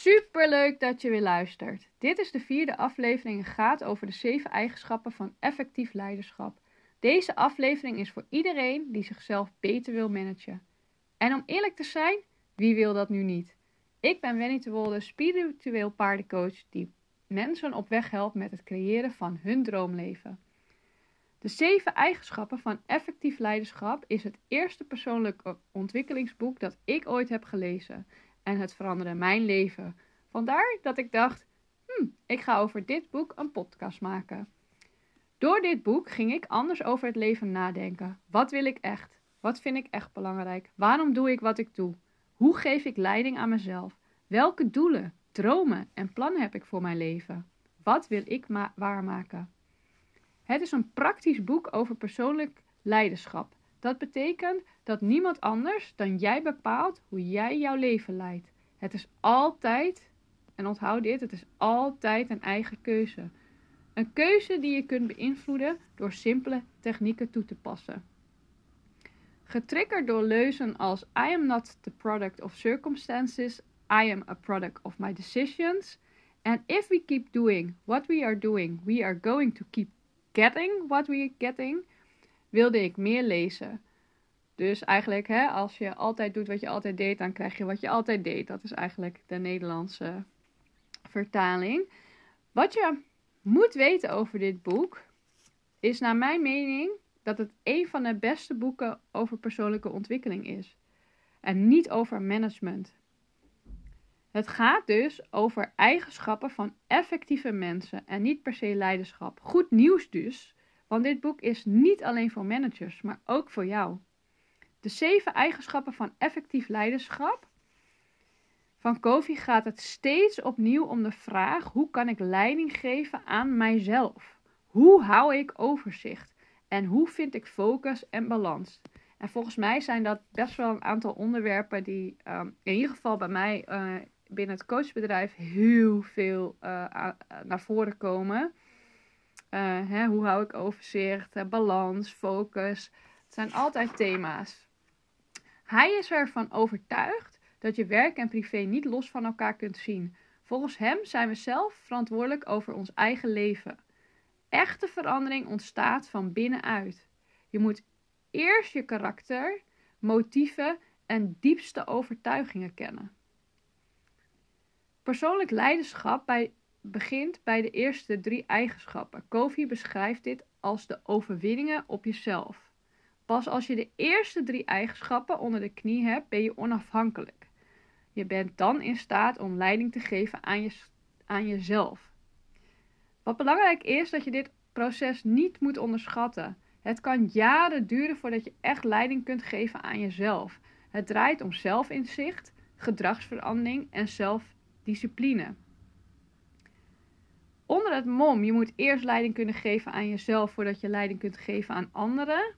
Super leuk dat je weer luistert. Dit is de vierde aflevering en gaat over de zeven eigenschappen van effectief leiderschap. Deze aflevering is voor iedereen die zichzelf beter wil managen. En om eerlijk te zijn, wie wil dat nu niet? Ik ben Wenny de Wolde, spiritueel paardencoach die mensen op weg helpt met het creëren van hun droomleven. De zeven eigenschappen van effectief leiderschap is het eerste persoonlijke ontwikkelingsboek dat ik ooit heb gelezen. En het veranderde mijn leven. Vandaar dat ik dacht, hm, ik ga over dit boek een podcast maken. Door dit boek ging ik anders over het leven nadenken. Wat wil ik echt? Wat vind ik echt belangrijk? Waarom doe ik wat ik doe? Hoe geef ik leiding aan mezelf? Welke doelen, dromen en plannen heb ik voor mijn leven? Wat wil ik waarmaken? Het is een praktisch boek over persoonlijk leiderschap. Dat betekent dat niemand anders dan jij bepaalt hoe jij jouw leven leidt. Het is altijd, en onthoud dit, het is altijd een eigen keuze. Een keuze die je kunt beïnvloeden door simpele technieken toe te passen. Getriggerd door leuzen als I am not the product of circumstances, I am a product of my decisions. And if we keep doing what we are doing, we are going to keep getting what we are getting, wilde ik meer lezen. Dus eigenlijk, hè, als je altijd doet wat je altijd deed, dan krijg je wat je altijd deed. Dat is eigenlijk de Nederlandse vertaling. Wat je moet weten over dit boek is naar mijn mening dat het een van de beste boeken over persoonlijke ontwikkeling is. En niet over management. Het gaat dus over eigenschappen van effectieve mensen en niet per se leiderschap. Goed nieuws dus, want dit boek is niet alleen voor managers, maar ook voor jou. De zeven eigenschappen van effectief leiderschap. Van Kofi gaat het steeds opnieuw om de vraag: hoe kan ik leiding geven aan mijzelf? Hoe hou ik overzicht? En hoe vind ik focus en balans? En volgens mij zijn dat best wel een aantal onderwerpen die um, in ieder geval bij mij uh, binnen het coachbedrijf heel veel uh, naar voren komen. Uh, hè, hoe hou ik overzicht, balans, focus. Het zijn altijd thema's. Hij is ervan overtuigd dat je werk en privé niet los van elkaar kunt zien. Volgens hem zijn we zelf verantwoordelijk over ons eigen leven. Echte verandering ontstaat van binnenuit. Je moet eerst je karakter, motieven en diepste overtuigingen kennen. Persoonlijk leiderschap bij, begint bij de eerste drie eigenschappen. Covey beschrijft dit als de overwinningen op jezelf. Pas als je de eerste drie eigenschappen onder de knie hebt, ben je onafhankelijk. Je bent dan in staat om leiding te geven aan, je, aan jezelf. Wat belangrijk is, dat je dit proces niet moet onderschatten. Het kan jaren duren voordat je echt leiding kunt geven aan jezelf. Het draait om zelfinzicht, gedragsverandering en zelfdiscipline. Onder het mom, je moet eerst leiding kunnen geven aan jezelf voordat je leiding kunt geven aan anderen,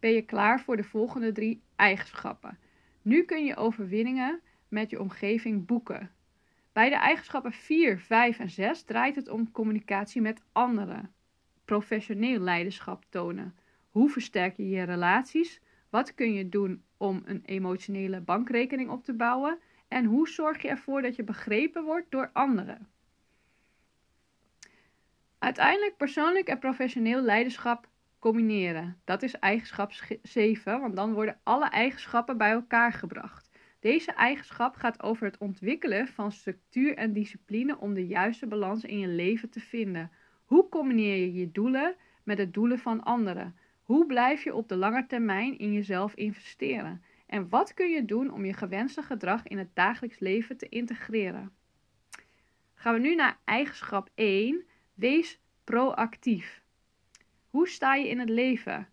ben je klaar voor de volgende drie eigenschappen. Nu kun je overwinningen met je omgeving boeken. Bij de eigenschappen 4, 5 en 6 draait het om communicatie met anderen. Professioneel leiderschap tonen. Hoe versterk je je relaties? Wat kun je doen om een emotionele bankrekening op te bouwen? En hoe zorg je ervoor dat je begrepen wordt door anderen? Uiteindelijk persoonlijk en professioneel leiderschap combineren. Dat is eigenschap 7, want dan worden alle eigenschappen bij elkaar gebracht. Deze eigenschap gaat over het ontwikkelen van structuur en discipline om de juiste balans in je leven te vinden. Hoe combineer je je doelen met de doelen van anderen? Hoe blijf je op de lange termijn in jezelf investeren? En wat kun je doen om je gewenste gedrag in het dagelijks leven te integreren? Gaan we nu naar eigenschap 1. Wees proactief. Hoe sta je in het leven?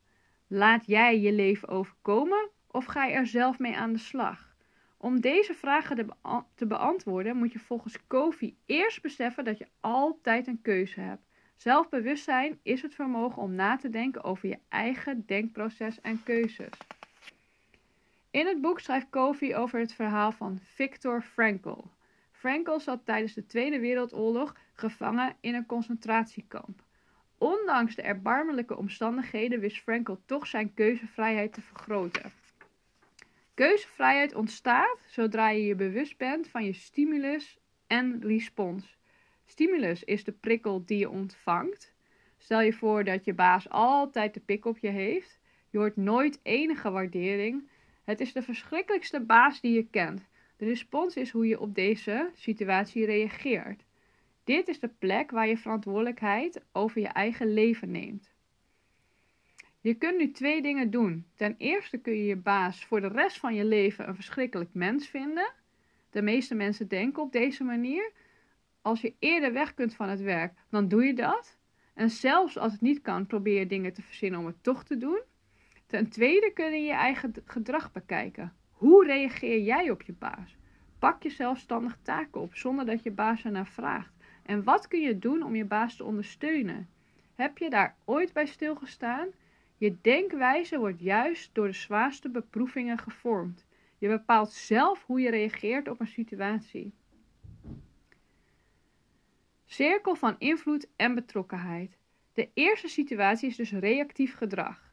Laat jij je leven overkomen of ga je er zelf mee aan de slag? Om deze vragen te, beantwoorden moet je volgens Kofi eerst beseffen dat je altijd een keuze hebt. Zelfbewustzijn is het vermogen om na te denken over je eigen denkproces en keuzes. In het boek schrijft Kofi over het verhaal van Viktor Frankl. Frankl zat tijdens de Tweede Wereldoorlog gevangen in een concentratiekamp. Ondanks de erbarmelijke omstandigheden wist Frankel toch zijn keuzevrijheid te vergroten. Keuzevrijheid ontstaat zodra je je bewust bent van je stimulus en respons. Stimulus is de prikkel die je ontvangt. Stel je voor dat je baas altijd de pik op je heeft. Je hoort nooit enige waardering. Het is de verschrikkelijkste baas die je kent. De respons is hoe je op deze situatie reageert. Dit is de plek waar je verantwoordelijkheid over je eigen leven neemt. Je kunt nu twee dingen doen. Ten eerste kun je je baas voor de rest van je leven een verschrikkelijk mens vinden. De meeste mensen denken op deze manier. Als je eerder weg kunt van het werk, dan doe je dat. En zelfs als het niet kan, probeer je dingen te verzinnen om het toch te doen. Ten tweede kun je je eigen gedrag bekijken. Hoe reageer jij op je baas? Pak je zelfstandig taken op zonder dat je baas ernaar vraagt. En wat kun je doen om je baas te ondersteunen? Heb je daar ooit bij stilgestaan? Je denkwijze wordt juist door de zwaarste beproevingen gevormd. Je bepaalt zelf hoe je reageert op een situatie. Cirkel van invloed en betrokkenheid. De eerste situatie is dus reactief gedrag.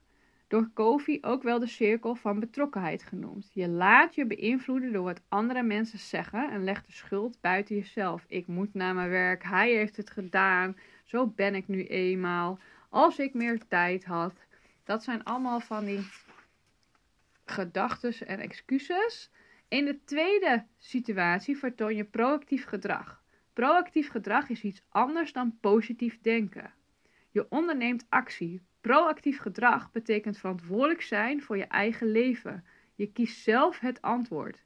Door Kofi ook wel de cirkel van betrokkenheid genoemd. Je laat je beïnvloeden door wat andere mensen zeggen en legt de schuld buiten jezelf. Ik moet naar mijn werk, hij heeft het gedaan, zo ben ik nu eenmaal. Als ik meer tijd had. Dat zijn allemaal van die gedachten en excuses. In de tweede situatie vertoon je proactief gedrag. Proactief gedrag is iets anders dan positief denken. Je onderneemt actie. Proactief gedrag betekent verantwoordelijk zijn voor je eigen leven. Je kiest zelf het antwoord.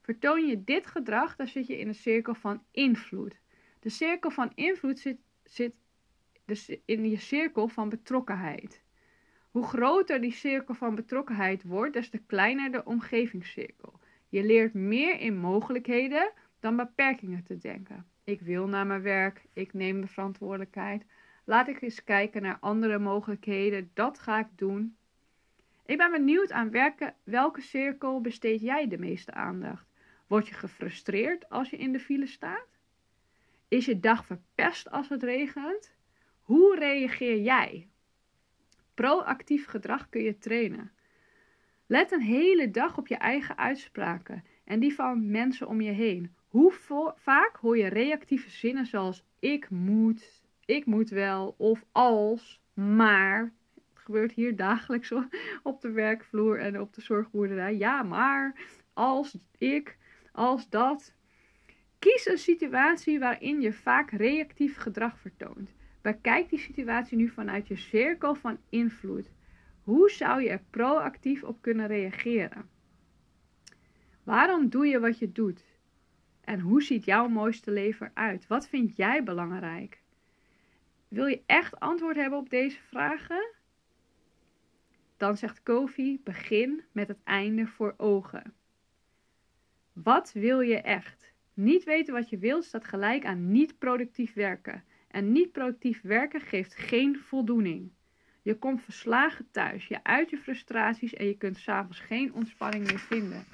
Vertoon je dit gedrag, dan zit je in een cirkel van invloed. De cirkel van invloed zit, dus in je cirkel van betrokkenheid. Hoe groter die cirkel van betrokkenheid wordt, des te kleiner de omgevingscirkel. Je leert meer in mogelijkheden dan beperkingen te denken. Ik wil naar mijn werk, ik neem de verantwoordelijkheid. Laat ik eens kijken naar andere mogelijkheden, dat ga ik doen. Ik ben benieuwd aan werken, welke cirkel besteed jij de meeste aandacht? Word je gefrustreerd als je in de file staat? Is je dag verpest als het regent? Hoe reageer jij? Proactief gedrag kun je trainen. Let een hele dag op je eigen uitspraken en die van mensen om je heen. Hoe vaak hoor je reactieve zinnen zoals ik moet, ik moet wel of als, maar. Het gebeurt hier dagelijks op de werkvloer en op de zorgboerderij. Ja, maar, als ik, als dat. Kies een situatie waarin je vaak reactief gedrag vertoont. Bekijk die situatie nu vanuit je cirkel van invloed. Hoe zou je er proactief op kunnen reageren? Waarom doe je wat je doet? En hoe ziet jouw mooiste leven eruit? Wat vind jij belangrijk? Wil je echt antwoord hebben op deze vragen? Dan zegt Kofi: begin met het einde voor ogen. Wat wil je echt? Niet weten wat je wilt staat gelijk aan niet productief werken. En niet productief werken geeft geen voldoening. Je komt verslagen thuis, je uit je frustraties en je kunt s'avonds geen ontspanning meer vinden.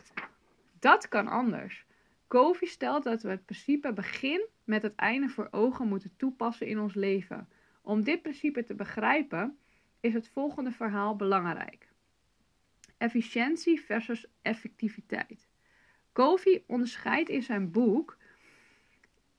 Dat kan anders. Covey stelt dat we het principe begin met het einde voor ogen moeten toepassen in ons leven. Om dit principe te begrijpen is het volgende verhaal belangrijk. Efficiëntie versus effectiviteit. Covey onderscheidt in zijn boek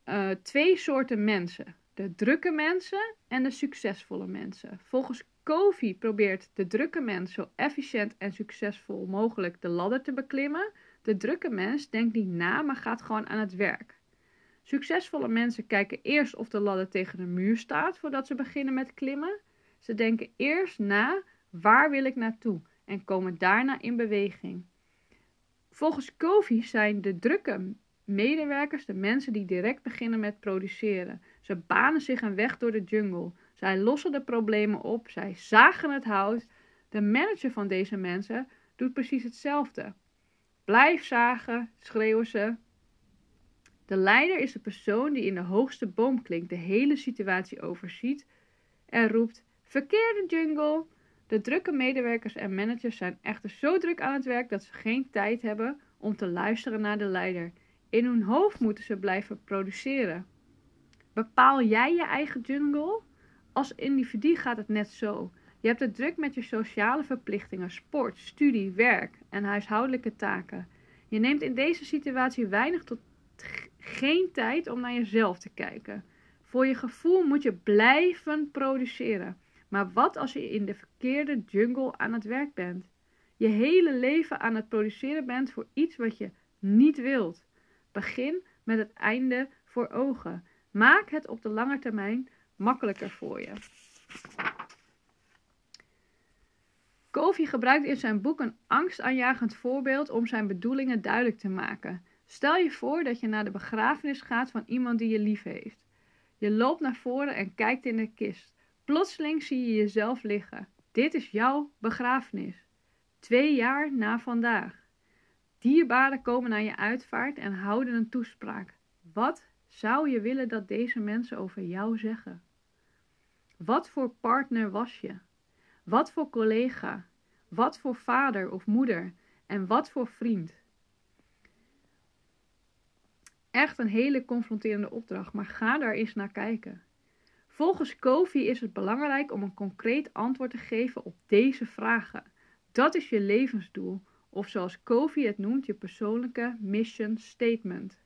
uh, twee soorten mensen de drukke mensen en de succesvolle mensen. Volgens Covey probeert de drukke mens zo efficiënt en succesvol mogelijk de ladder te beklimmen. De drukke mens denkt niet na, maar gaat gewoon aan het werk. Succesvolle mensen kijken eerst of de ladder tegen de muur staat voordat ze beginnen met klimmen. Ze denken eerst na waar wil ik naartoe en komen daarna in beweging. Volgens Covey zijn de drukke medewerkers de mensen die direct beginnen met produceren. Ze banen zich een weg door de jungle. Zij lossen de problemen op. Zij zagen het hout. De manager van deze mensen doet precies hetzelfde. Blijf zagen, schreeuwen ze. De leider is de persoon die in de hoogste boom klinkt, de hele situatie overziet en roept: Verkeerde jungle! De drukke medewerkers en managers zijn echter zo druk aan het werk dat ze geen tijd hebben om te luisteren naar de leider. In hun hoofd moeten ze blijven produceren. Bepaal jij je eigen jungle? Als individu gaat het net zo. Je hebt het druk met je sociale verplichtingen, sport, studie, werk en huishoudelijke taken. Je neemt in deze situatie weinig tot geen tijd om naar jezelf te kijken. Voor je gevoel moet je blijven produceren. Maar wat als je in de verkeerde jungle aan het werk bent? Je hele leven aan het produceren bent voor iets wat je niet wilt. Begin met het einde voor ogen. Maak het op de lange termijn makkelijker voor je. Covey gebruikt in zijn boek een angstaanjagend voorbeeld om zijn bedoelingen duidelijk te maken. Stel je voor dat je naar de begrafenis gaat van iemand die je lief heeft. Je loopt naar voren en kijkt in de kist. Plotseling zie je jezelf liggen. Dit is jouw begrafenis. Twee jaar na vandaag. Dierbaren komen naar je uitvaart en houden een toespraak. Wat zou je willen dat deze mensen over jou zeggen? Wat voor partner was je? Wat voor collega? Wat voor vader of moeder? En wat voor vriend? Echt een hele confronterende opdracht, maar ga daar eens naar kijken. Volgens Covey is het belangrijk om een concreet antwoord te geven op deze vragen. Dat is je levensdoel, of zoals Covey het noemt, je persoonlijke mission statement.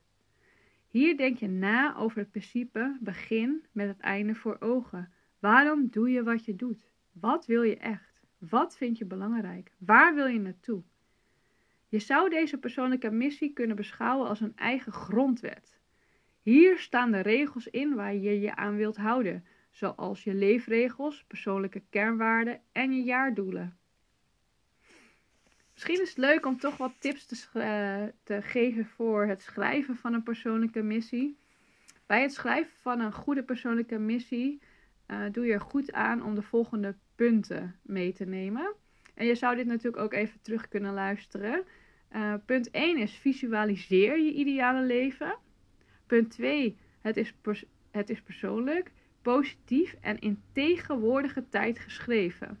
Hier denk je na over het principe begin met het einde voor ogen. Waarom doe je wat je doet? Wat wil je echt? Wat vind je belangrijk? Waar wil je naartoe? Je zou deze persoonlijke missie kunnen beschouwen als een eigen grondwet. Hier staan de regels in waar je je aan wilt houden, zoals je leefregels, persoonlijke kernwaarden en je jaardoelen. Misschien is het leuk om toch wat tips te, uh, te geven voor het schrijven van een persoonlijke missie. Bij het schrijven van een goede persoonlijke missie uh, doe je er goed aan om de volgende punten mee te nemen. En je zou dit natuurlijk ook even terug kunnen luisteren. Uh, punt 1 is visualiseer je ideale leven. Punt 2, het is, het is persoonlijk, positief en in tegenwoordige tijd geschreven.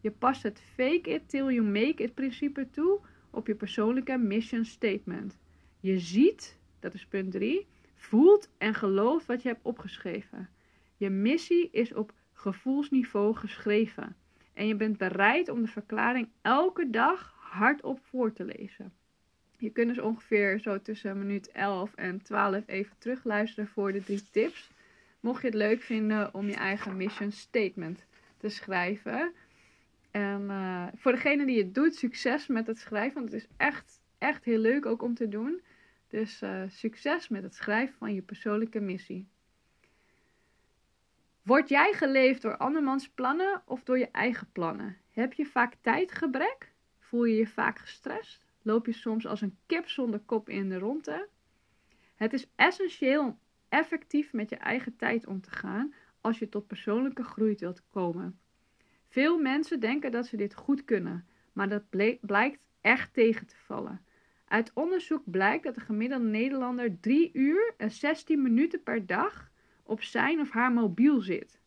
Je past het fake it till you make it principe toe op je persoonlijke mission statement. Je ziet, dat is punt 3, voelt en gelooft wat je hebt opgeschreven. Je missie is op gevoelsniveau geschreven. En je bent bereid om de verklaring elke dag hardop voor te lezen. Je kunt dus ongeveer zo tussen minuut 11 en 12 even terugluisteren voor de drie tips. Mocht je het leuk vinden om je eigen mission statement te schrijven. En uh, voor degene die het doet, succes met het schrijven. Want het is echt, echt heel leuk ook om te doen. Dus uh, succes met het schrijven van je persoonlijke missie. Word jij geleefd door andermans plannen of door je eigen plannen? Heb je vaak tijdgebrek? Voel je je vaak gestrest? Loop je soms als een kip zonder kop in de ronde? Het is essentieel om effectief met je eigen tijd om te gaan als je tot persoonlijke groei wilt komen. Veel mensen denken dat ze dit goed kunnen, maar dat blijkt echt tegen te vallen. Uit onderzoek blijkt dat de gemiddelde Nederlander 3 uur en 16 minuten per dag op zijn of haar mobiel zit.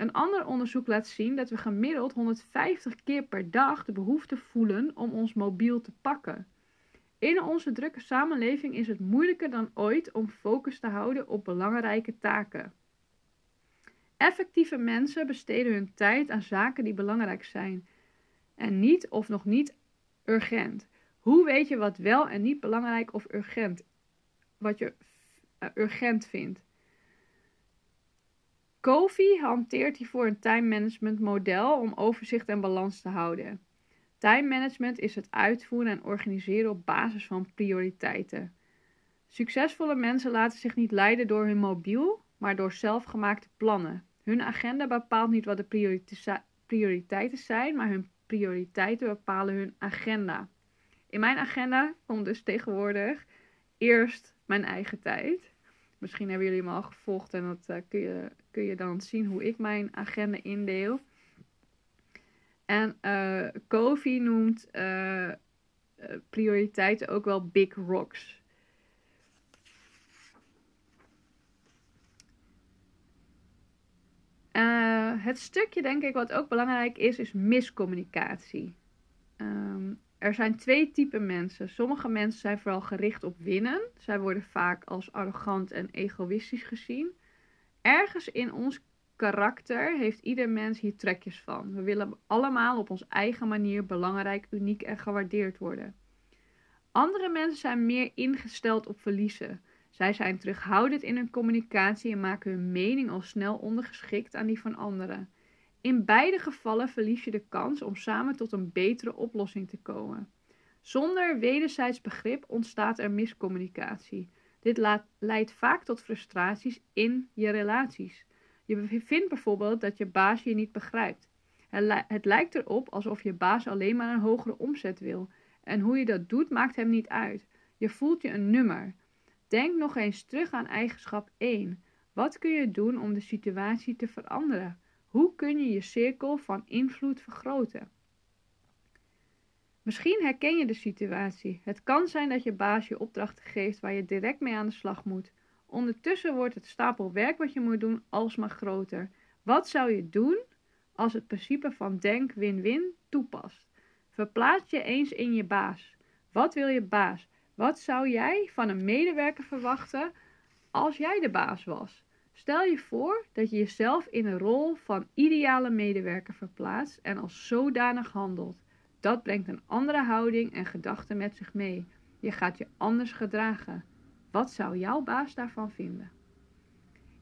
Een ander onderzoek laat zien dat we gemiddeld 150 keer per dag de behoefte voelen om ons mobiel te pakken. In onze drukke samenleving is het moeilijker dan ooit om focus te houden op belangrijke taken. Effectieve mensen besteden hun tijd aan zaken die belangrijk zijn en niet of nog niet urgent. Hoe weet je wat wel en niet belangrijk of urgent, wat je uh, urgent vindt? Kofi hanteert hiervoor een time management model om overzicht en balans te houden. Time management is het uitvoeren en organiseren op basis van prioriteiten. Succesvolle mensen laten zich niet leiden door hun mobiel, maar door zelfgemaakte plannen. Hun agenda bepaalt niet wat de prioriteiten zijn, maar hun prioriteiten bepalen hun agenda. In mijn agenda komt dus tegenwoordig eerst mijn eigen tijd. Misschien hebben jullie me al gevolgd en dat uh, kun, je, kun je dan zien hoe ik mijn agenda indeel. En uh, Kofi noemt uh, prioriteiten ook wel big rocks. het stukje, denk ik, wat ook belangrijk is, is miscommunicatie. Um, er zijn twee typen mensen. Sommige mensen zijn vooral gericht op winnen. Zij worden vaak als arrogant en egoïstisch gezien. Ergens in ons karakter heeft ieder mens hier trekjes van. We willen allemaal op onze eigen manier belangrijk, uniek en gewaardeerd worden. Andere mensen zijn meer ingesteld op verliezen. Zij zijn terughoudend in hun communicatie en maken hun mening al snel ondergeschikt aan die van anderen. In beide gevallen verlies je de kans om samen tot een betere oplossing te komen. Zonder wederzijds begrip ontstaat er miscommunicatie. Dit leidt vaak tot frustraties in je relaties. Je vindt bijvoorbeeld dat je baas je niet begrijpt. Het lijkt erop alsof je baas alleen maar een hogere omzet wil. En hoe je dat doet maakt hem niet uit. Je voelt je een nummer. Denk nog eens terug aan eigenschap 1. Wat kun je doen om de situatie te veranderen? Hoe kun je je cirkel van invloed vergroten? Misschien herken je de situatie. Het kan zijn dat je baas je opdrachten geeft waar je direct mee aan de slag moet. Ondertussen wordt het stapel werk wat je moet doen alsmaar groter. Wat zou je doen als het principe van denk win-win toepast? Verplaats je eens in je baas. Wat wil je baas? Wat zou jij van een medewerker verwachten als jij de baas was? Stel je voor dat je jezelf in een rol van ideale medewerker verplaatst en als zodanig handelt. Dat brengt een andere houding en gedachten met zich mee. Je gaat je anders gedragen. Wat zou jouw baas daarvan vinden?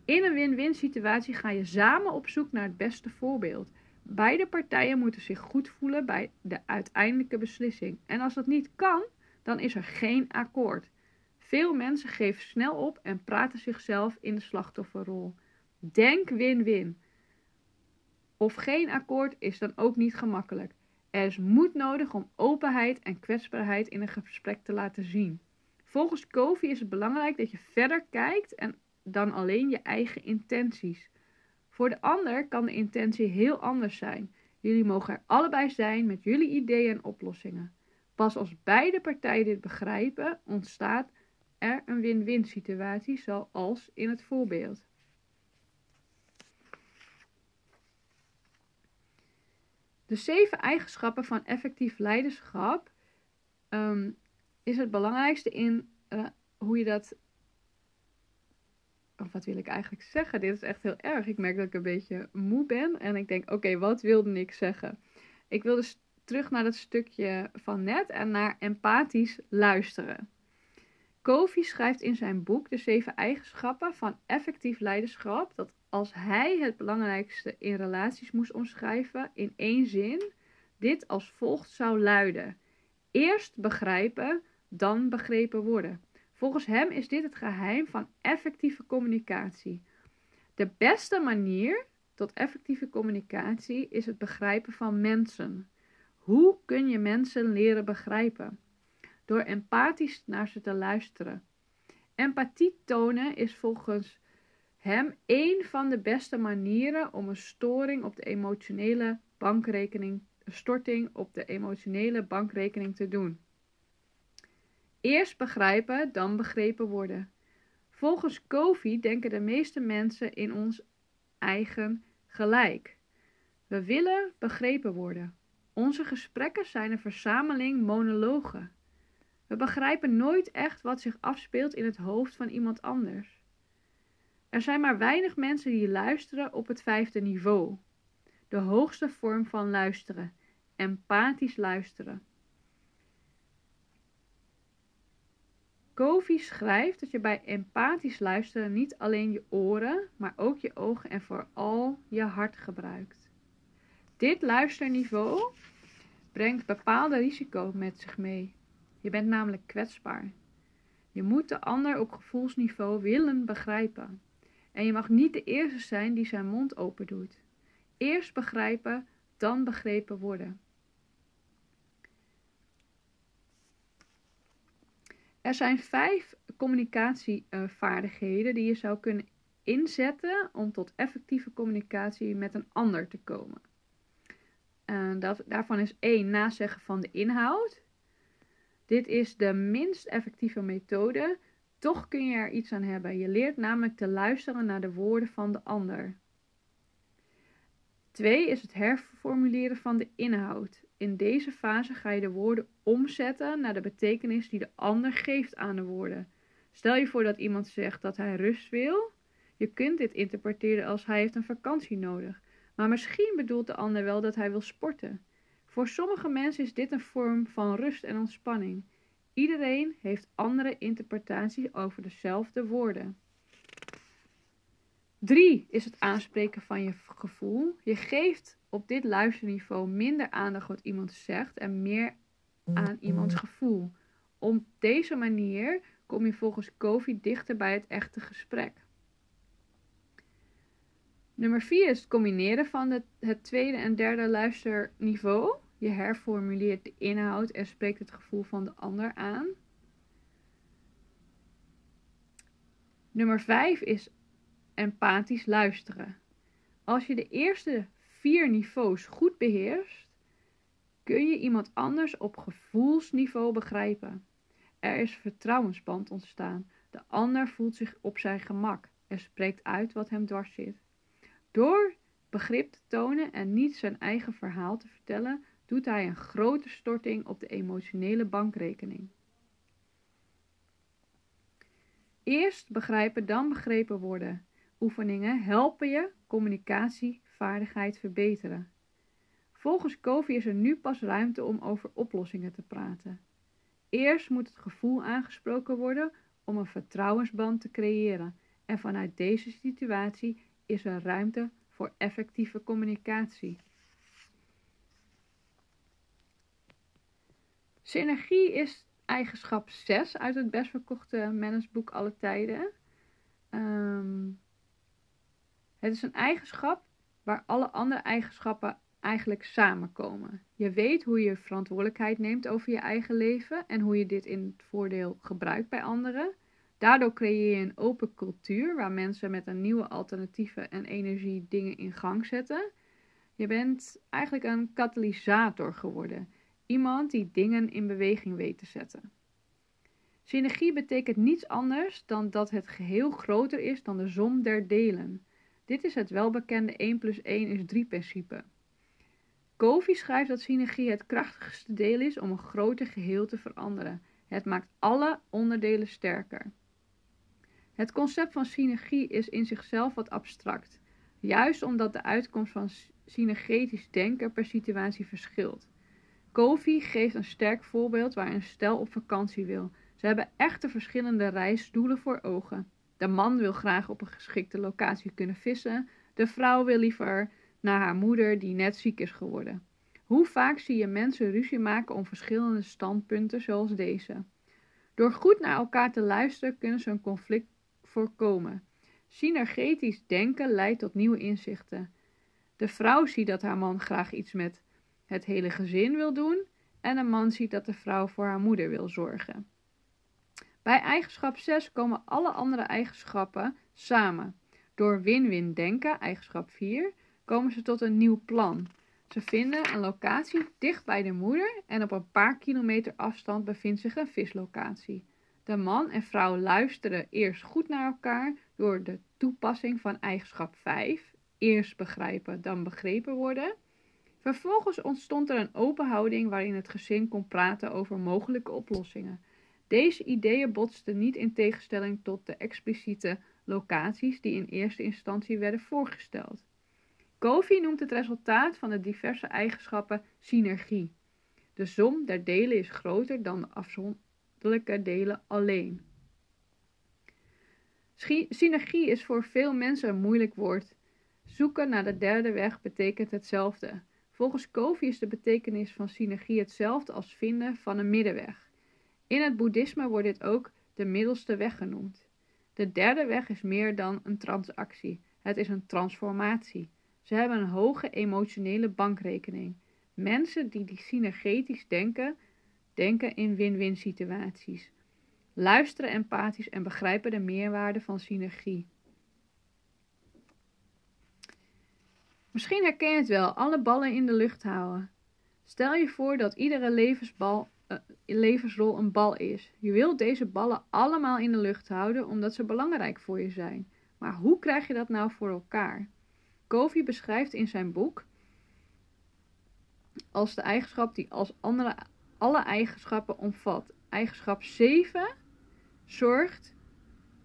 In een win-win situatie ga je samen op zoek naar het beste voorbeeld. Beide partijen moeten zich goed voelen bij de uiteindelijke beslissing. En als dat niet kan, dan is er geen akkoord. Veel mensen geven snel op en praten zichzelf in de slachtofferrol. Denk win-win. Of geen akkoord is dan ook niet gemakkelijk. Er is moed nodig om openheid en kwetsbaarheid in een gesprek te laten zien. Volgens Kofi is het belangrijk dat je verder kijkt en dan alleen je eigen intenties. Voor de ander kan de intentie heel anders zijn. Jullie mogen er allebei zijn met jullie ideeën en oplossingen. Pas als beide partijen dit begrijpen, ontstaat er een win-win situatie, zoals in het voorbeeld. De zeven eigenschappen van effectief leiderschap um, is het belangrijkste in uh, hoe je dat. Of wat wil ik eigenlijk zeggen? Dit is echt heel erg. Ik merk dat ik een beetje moe ben. En ik denk, oké, wat wilde ik zeggen? Ik wil dus terug naar dat stukje van net en naar empathisch luisteren. Covey schrijft in zijn boek De Zeven Eigenschappen van Effectief Leiderschap dat als hij het belangrijkste in relaties moest omschrijven in één zin, dit als volgt zou luiden: Eerst begrijpen, dan begrepen worden. Volgens hem is dit het geheim van effectieve communicatie. De beste manier tot effectieve communicatie is het begrijpen van mensen. Hoe kun je mensen leren begrijpen? Door empathisch naar ze te luisteren. Empathie tonen is volgens hem een van de beste manieren om een storing op de emotionele bankrekening, storting op de emotionele bankrekening te doen. Eerst begrijpen, dan begrepen worden. Volgens Covey denken de meeste mensen in ons eigen gelijk. We willen begrepen worden. Onze gesprekken zijn een verzameling monologen. We begrijpen nooit echt wat zich afspeelt in het hoofd van iemand anders. Er zijn maar weinig mensen die luisteren op het vijfde niveau. De hoogste vorm van luisteren. Empathisch luisteren. Covey schrijft dat je bij empathisch luisteren niet alleen je oren, maar ook je ogen en vooral je hart gebruikt. Dit luisterniveau brengt bepaalde risico's met zich mee. Je bent namelijk kwetsbaar. Je moet de ander op gevoelsniveau willen begrijpen. En je mag niet de eerste zijn die zijn mond open doet. Eerst begrijpen, dan begrepen worden. Er zijn vijf communicatievaardigheden die je zou kunnen inzetten om tot effectieve communicatie met een ander te komen. En dat, daarvan is één nazeggen van de inhoud. Dit is de minst effectieve methode, toch kun je er iets aan hebben. Je leert namelijk te luisteren naar de woorden van de ander. Twee is het herformuleren van de inhoud. In deze fase ga je de woorden omzetten naar de betekenis die de ander geeft aan de woorden. Stel je voor dat iemand zegt dat hij rust wil. Je kunt dit interpreteren als hij heeft een vakantie nodig. Maar misschien bedoelt de ander wel dat hij wil sporten. Voor sommige mensen is dit een vorm van rust en ontspanning. Iedereen heeft andere interpretaties over dezelfde woorden. 3 is het aanspreken van je gevoel. Je geeft op dit luisterniveau minder aandacht wat iemand zegt en meer aan iemands gevoel. Op deze manier kom je volgens Covey dichter bij het echte gesprek. Nummer 4 is het combineren van het tweede en derde luisterniveau. Je herformuleert de inhoud en spreekt het gevoel van de ander aan. Nummer 5 is empathisch luisteren. Als je de eerste vier niveaus goed beheerst, kun je iemand anders op gevoelsniveau begrijpen. Er is vertrouwensband ontstaan. De ander voelt zich op zijn gemak en spreekt uit wat hem dwars zit. Door begrip te tonen en niet zijn eigen verhaal te vertellen, doet hij een grote storting op de emotionele bankrekening. Eerst begrijpen, dan begrepen worden. Oefeningen helpen je communicatievaardigheid verbeteren. Volgens Covey is er nu pas ruimte om over oplossingen te praten. Eerst moet het gevoel aangesproken worden om een vertrouwensband te creëren. En vanuit deze situatie is er ruimte voor effectieve communicatie. Synergie is eigenschap 6 uit het best verkochte managementboek alle tijden. Um, het is een eigenschap waar alle andere eigenschappen eigenlijk samenkomen. Je weet hoe je verantwoordelijkheid neemt over je eigen leven en hoe je dit in het voordeel gebruikt bij anderen. Daardoor creëer je een open cultuur waar mensen met een nieuwe alternatieve en energie dingen in gang zetten. Je bent eigenlijk een katalysator geworden. Iemand die dingen in beweging weet te zetten. Synergie betekent niets anders dan dat het geheel groter is dan de som der delen. Dit is het welbekende 1 plus 1 is 3 principe. Covey schrijft dat synergie het krachtigste deel is om een groter geheel te veranderen. Het maakt alle onderdelen sterker. Het concept van synergie is in zichzelf wat abstract, juist omdat de uitkomst van synergetisch denken per situatie verschilt. Covey geeft een sterk voorbeeld waar een stel op vakantie wil. Ze hebben echte verschillende reisdoelen voor ogen. De man wil graag op een geschikte locatie kunnen vissen. De vrouw wil liever naar haar moeder die net ziek is geworden. Hoe vaak zie je mensen ruzie maken om verschillende standpunten zoals deze? Door goed naar elkaar te luisteren kunnen ze een conflict voorkomen. Synergetisch denken leidt tot nieuwe inzichten. De vrouw ziet dat haar man graag iets met het hele gezin wil doen en de man ziet dat de vrouw voor haar moeder wil zorgen. Bij eigenschap 6 komen alle andere eigenschappen samen. Door win-win denken, eigenschap 4, komen ze tot een nieuw plan. Ze vinden een locatie dicht bij de moeder en op een paar kilometer afstand bevindt zich een vislocatie. De man en vrouw luisteren eerst goed naar elkaar door de toepassing van eigenschap 5. Eerst begrijpen, dan begrepen worden. Vervolgens ontstond er een open houding waarin het gezin kon praten over mogelijke oplossingen. Deze ideeën botsten niet in tegenstelling tot de expliciete locaties die in eerste instantie werden voorgesteld. Covey noemt het resultaat van de diverse eigenschappen synergie. De som der delen is groter dan de afzonderlijke delen alleen. Synergie is voor veel mensen een moeilijk woord. Zoeken naar de derde weg betekent hetzelfde. Volgens Covey is de betekenis van synergie hetzelfde als vinden van een middenweg. In het boeddhisme wordt dit ook de middelste weg genoemd. De derde weg is meer dan een transactie. Het is een transformatie. Ze hebben een hoge emotionele bankrekening. Mensen die, die synergetisch denken, denken in win-win situaties. Luisteren empathisch en begrijpen de meerwaarde van synergie. Misschien herken je het wel, alle ballen in de lucht houden. Stel je voor dat iedere levensbal uh, levensrol een bal is. Je wilt deze ballen allemaal in de lucht houden omdat ze belangrijk voor je zijn. Maar hoe krijg je dat nou voor elkaar? Covey beschrijft in zijn boek als de eigenschap die als andere, alle eigenschappen omvat. Eigenschap 7 zorgt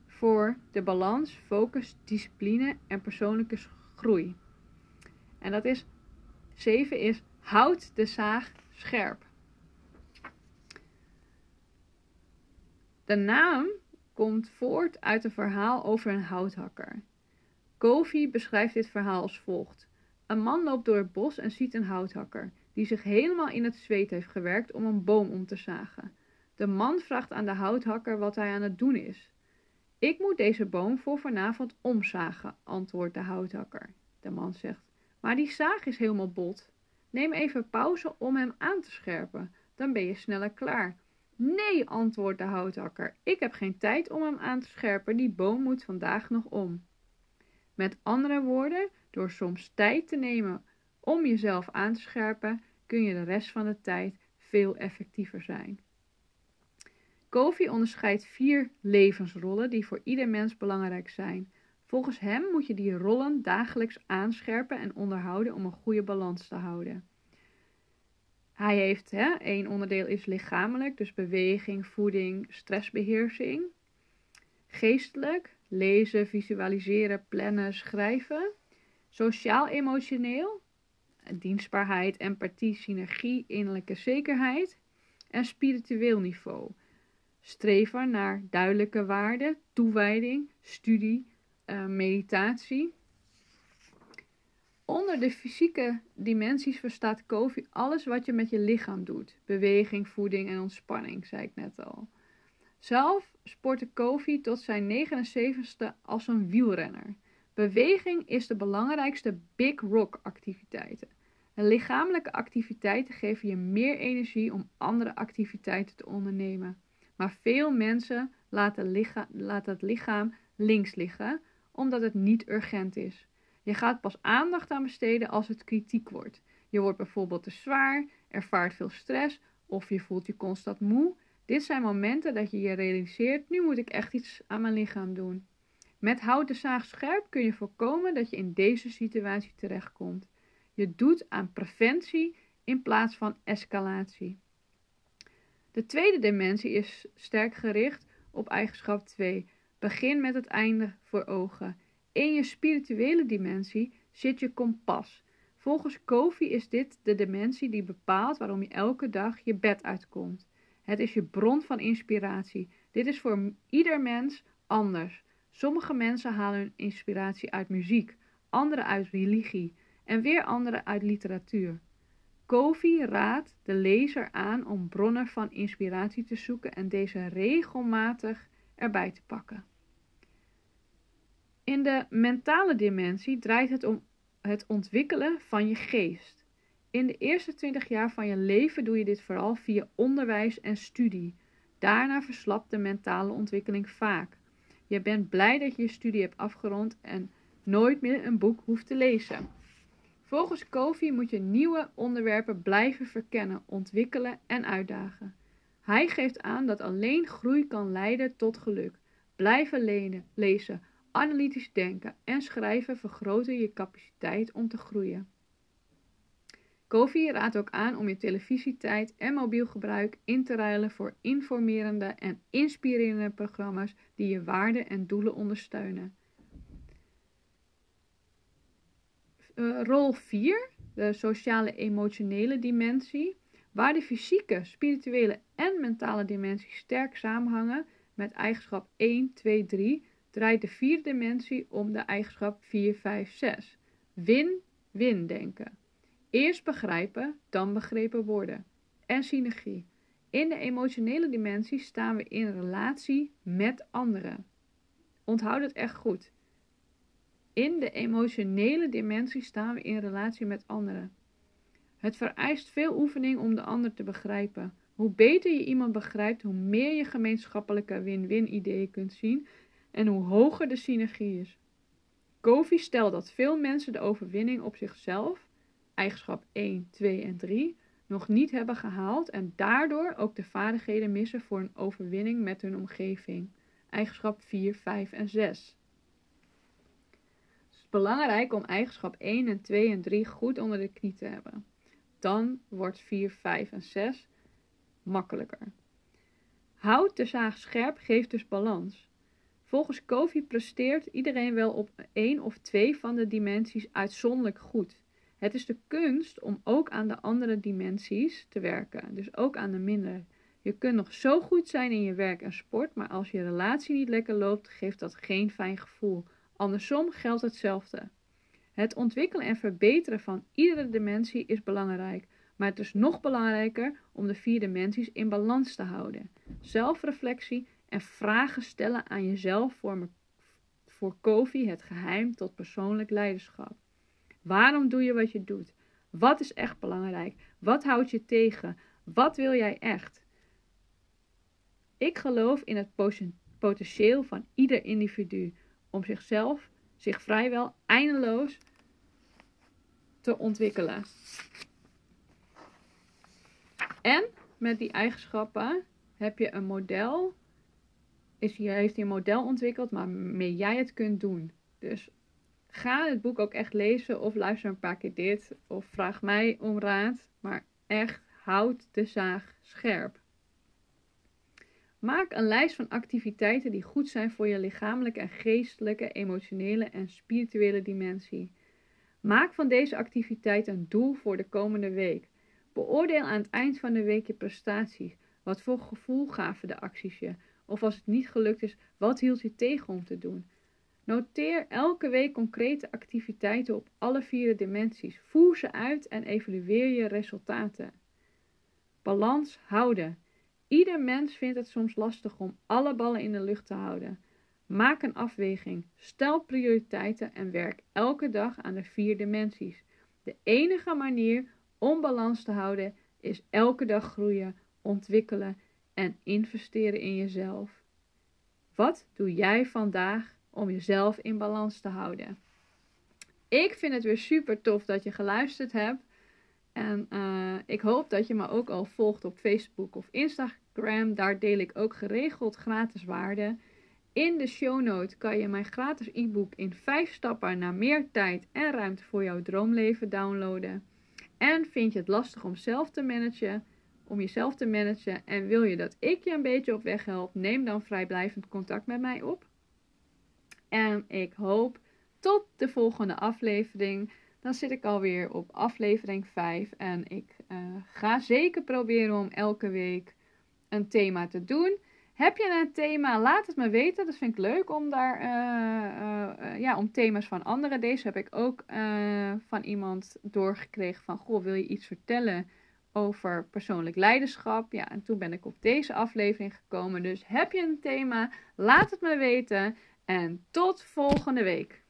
voor de balans, focus, discipline en persoonlijke groei. En dat is 7 is houd de zaag scherp. De naam komt voort uit een verhaal over een houthakker. Kofi beschrijft dit verhaal als volgt. Een man loopt door het bos en ziet een houthakker, die zich helemaal in het zweet heeft gewerkt om een boom om te zagen. De man vraagt aan de houthakker wat hij aan het doen is. Ik moet deze boom voor vanavond omzagen, antwoordt de houthakker. De man zegt, maar die zaag is helemaal bot. Neem even pauze om hem aan te scherpen, dan ben je sneller klaar. Nee, antwoordt de houthakker, ik heb geen tijd om hem aan te scherpen, die boom moet vandaag nog om. Met andere woorden, door soms tijd te nemen om jezelf aan te scherpen, kun je de rest van de tijd veel effectiever zijn. Kofi onderscheidt vier levensrollen die voor ieder mens belangrijk zijn. Volgens hem moet je die rollen dagelijks aanscherpen en onderhouden om een goede balans te houden. Hij heeft, hè, één onderdeel is lichamelijk, dus beweging, voeding, stressbeheersing. Geestelijk, lezen, visualiseren, plannen, schrijven. Sociaal-emotioneel, dienstbaarheid, empathie, synergie, innerlijke zekerheid. En spiritueel niveau, streven naar duidelijke waarden, toewijding, studie, uh, meditatie. Onder de fysieke dimensies verstaat Kofi alles wat je met je lichaam doet. Beweging, voeding en ontspanning, zei ik net al. Zelf sportte Kofi tot zijn 79ste als een wielrenner. Beweging is de belangrijkste Big Rock activiteiten. De lichamelijke activiteiten geven je meer energie om andere activiteiten te ondernemen. Maar veel mensen laten, laten het lichaam links liggen, omdat het niet urgent is. Je gaat pas aandacht aan besteden als het kritiek wordt. Je wordt bijvoorbeeld te zwaar, ervaart veel stress of je voelt je constant moe. Dit zijn momenten dat je je realiseert: nu moet ik echt iets aan mijn lichaam doen. Met hout de zaag scherp kun je voorkomen dat je in deze situatie terechtkomt. Je doet aan preventie in plaats van escalatie. De tweede dimensie is sterk gericht op eigenschap 2. Begin met het einde voor ogen. In je spirituele dimensie zit je kompas. Volgens Kofi is dit de dimensie die bepaalt waarom je elke dag je bed uitkomt. Het is je bron van inspiratie. Dit is voor ieder mens anders. Sommige mensen halen hun inspiratie uit muziek, anderen uit religie en weer anderen uit literatuur. Kofi raadt de lezer aan om bronnen van inspiratie te zoeken en deze regelmatig erbij te pakken. In de mentale dimensie draait het om het ontwikkelen van je geest. In de eerste 20 jaar van je leven doe je dit vooral via onderwijs en studie. Daarna verslapt de mentale ontwikkeling vaak. Je bent blij dat je je studie hebt afgerond en nooit meer een boek hoeft te lezen. Volgens Kofi moet je nieuwe onderwerpen blijven verkennen, ontwikkelen en uitdagen. Hij geeft aan dat alleen groei kan leiden tot geluk. Blijven lenen, lezen, analytisch denken en schrijven vergroten je capaciteit om te groeien. Kofi raadt ook aan om je televisietijd en mobiel gebruik in te ruilen voor informerende en inspirerende programma's die je waarden en doelen ondersteunen. Uh, rol 4, de sociale emotionele dimensie, waar de fysieke, spirituele en mentale dimensies sterk samenhangen met eigenschap 1, 2, 3, draait de vierde dimensie om de eigenschap 4, 5, 6. Win-win denken. Eerst begrijpen, dan begrepen worden. En synergie. In de emotionele dimensie staan we in relatie met anderen. Onthoud het echt goed. In de emotionele dimensie staan we in relatie met anderen. Het vereist veel oefening om de ander te begrijpen. Hoe beter je iemand begrijpt, hoe meer je gemeenschappelijke win-win ideeën kunt zien en hoe hoger de synergie is. Kofi stelt dat veel mensen de overwinning op zichzelf, eigenschap 1, 2 en 3, nog niet hebben gehaald en daardoor ook de vaardigheden missen voor een overwinning met hun omgeving, eigenschap 4, 5 en 6 belangrijk om eigenschap 1 en 2 en 3 goed onder de knie te hebben. Dan wordt 4, 5 en 6 makkelijker. Houd de zaag scherp geeft dus balans. Volgens Kofi presteert iedereen wel op één of twee van de dimensies uitzonderlijk goed. Het is de kunst om ook aan de andere dimensies te werken, dus ook aan de minder. Je kunt nog zo goed zijn in je werk en sport, maar als je relatie niet lekker loopt, geeft dat geen fijn gevoel. Andersom geldt hetzelfde. Het ontwikkelen en verbeteren van iedere dimensie is belangrijk, maar het is nog belangrijker om de vier dimensies in balans te houden. Zelfreflectie en vragen stellen aan jezelf vormen voor Kofi het geheim tot persoonlijk leiderschap. Waarom doe je wat je doet? Wat is echt belangrijk? Wat houdt je tegen? Wat wil jij echt? Ik geloof in het potentieel van ieder individu om zichzelf, zich vrijwel eindeloos te ontwikkelen. En met die eigenschappen heb je een model, is, heeft hij een model ontwikkeld waarmee jij het kunt doen. Dus ga het boek ook echt lezen of luister een paar keer dit of vraag mij om raad. Maar echt houd de zaag scherp. Maak een lijst van activiteiten die goed zijn voor je lichamelijke en geestelijke, emotionele en spirituele dimensie. Maak van deze activiteit een doel voor de komende week. Beoordeel aan het eind van de week je prestaties. Wat voor gevoel gaven de acties je? Of als het niet gelukt is, wat hield je tegen om te doen? Noteer elke week concrete activiteiten op alle vier dimensies. Voer ze uit en evalueer je resultaten. Balans houden. Ieder mens vindt het soms lastig om alle ballen in de lucht te houden. Maak een afweging, stel prioriteiten en werk elke dag aan de vier dimensies. De enige manier om balans te houden is elke dag groeien, ontwikkelen en investeren in jezelf. Wat doe jij vandaag om jezelf in balans te houden? Ik vind het weer super tof dat je geluisterd hebt. En uh, ik hoop dat je me ook al volgt op Facebook of Instagram. Daar deel ik ook geregeld gratis waarden. In de show note kan je mijn gratis e-book in 5 stappen naar meer tijd en ruimte voor jouw droomleven downloaden. En vind je het lastig om zelf te managen, om jezelf te managen en wil je dat ik je een beetje op weg help, neem dan vrijblijvend contact met mij op. En ik hoop tot de volgende aflevering. Dan zit ik alweer op aflevering 5 en ik uh, ga zeker proberen om elke week een thema te doen. Heb je een thema? Laat het me weten. Dat vind ik leuk om daar uh, uh, ja, om thema's van anderen. Deze heb ik ook van iemand doorgekregen van goh, wil je iets vertellen over persoonlijk leiderschap? Ja, en toen ben ik op deze aflevering gekomen. Dus heb je een thema? Laat het me weten. En tot volgende week.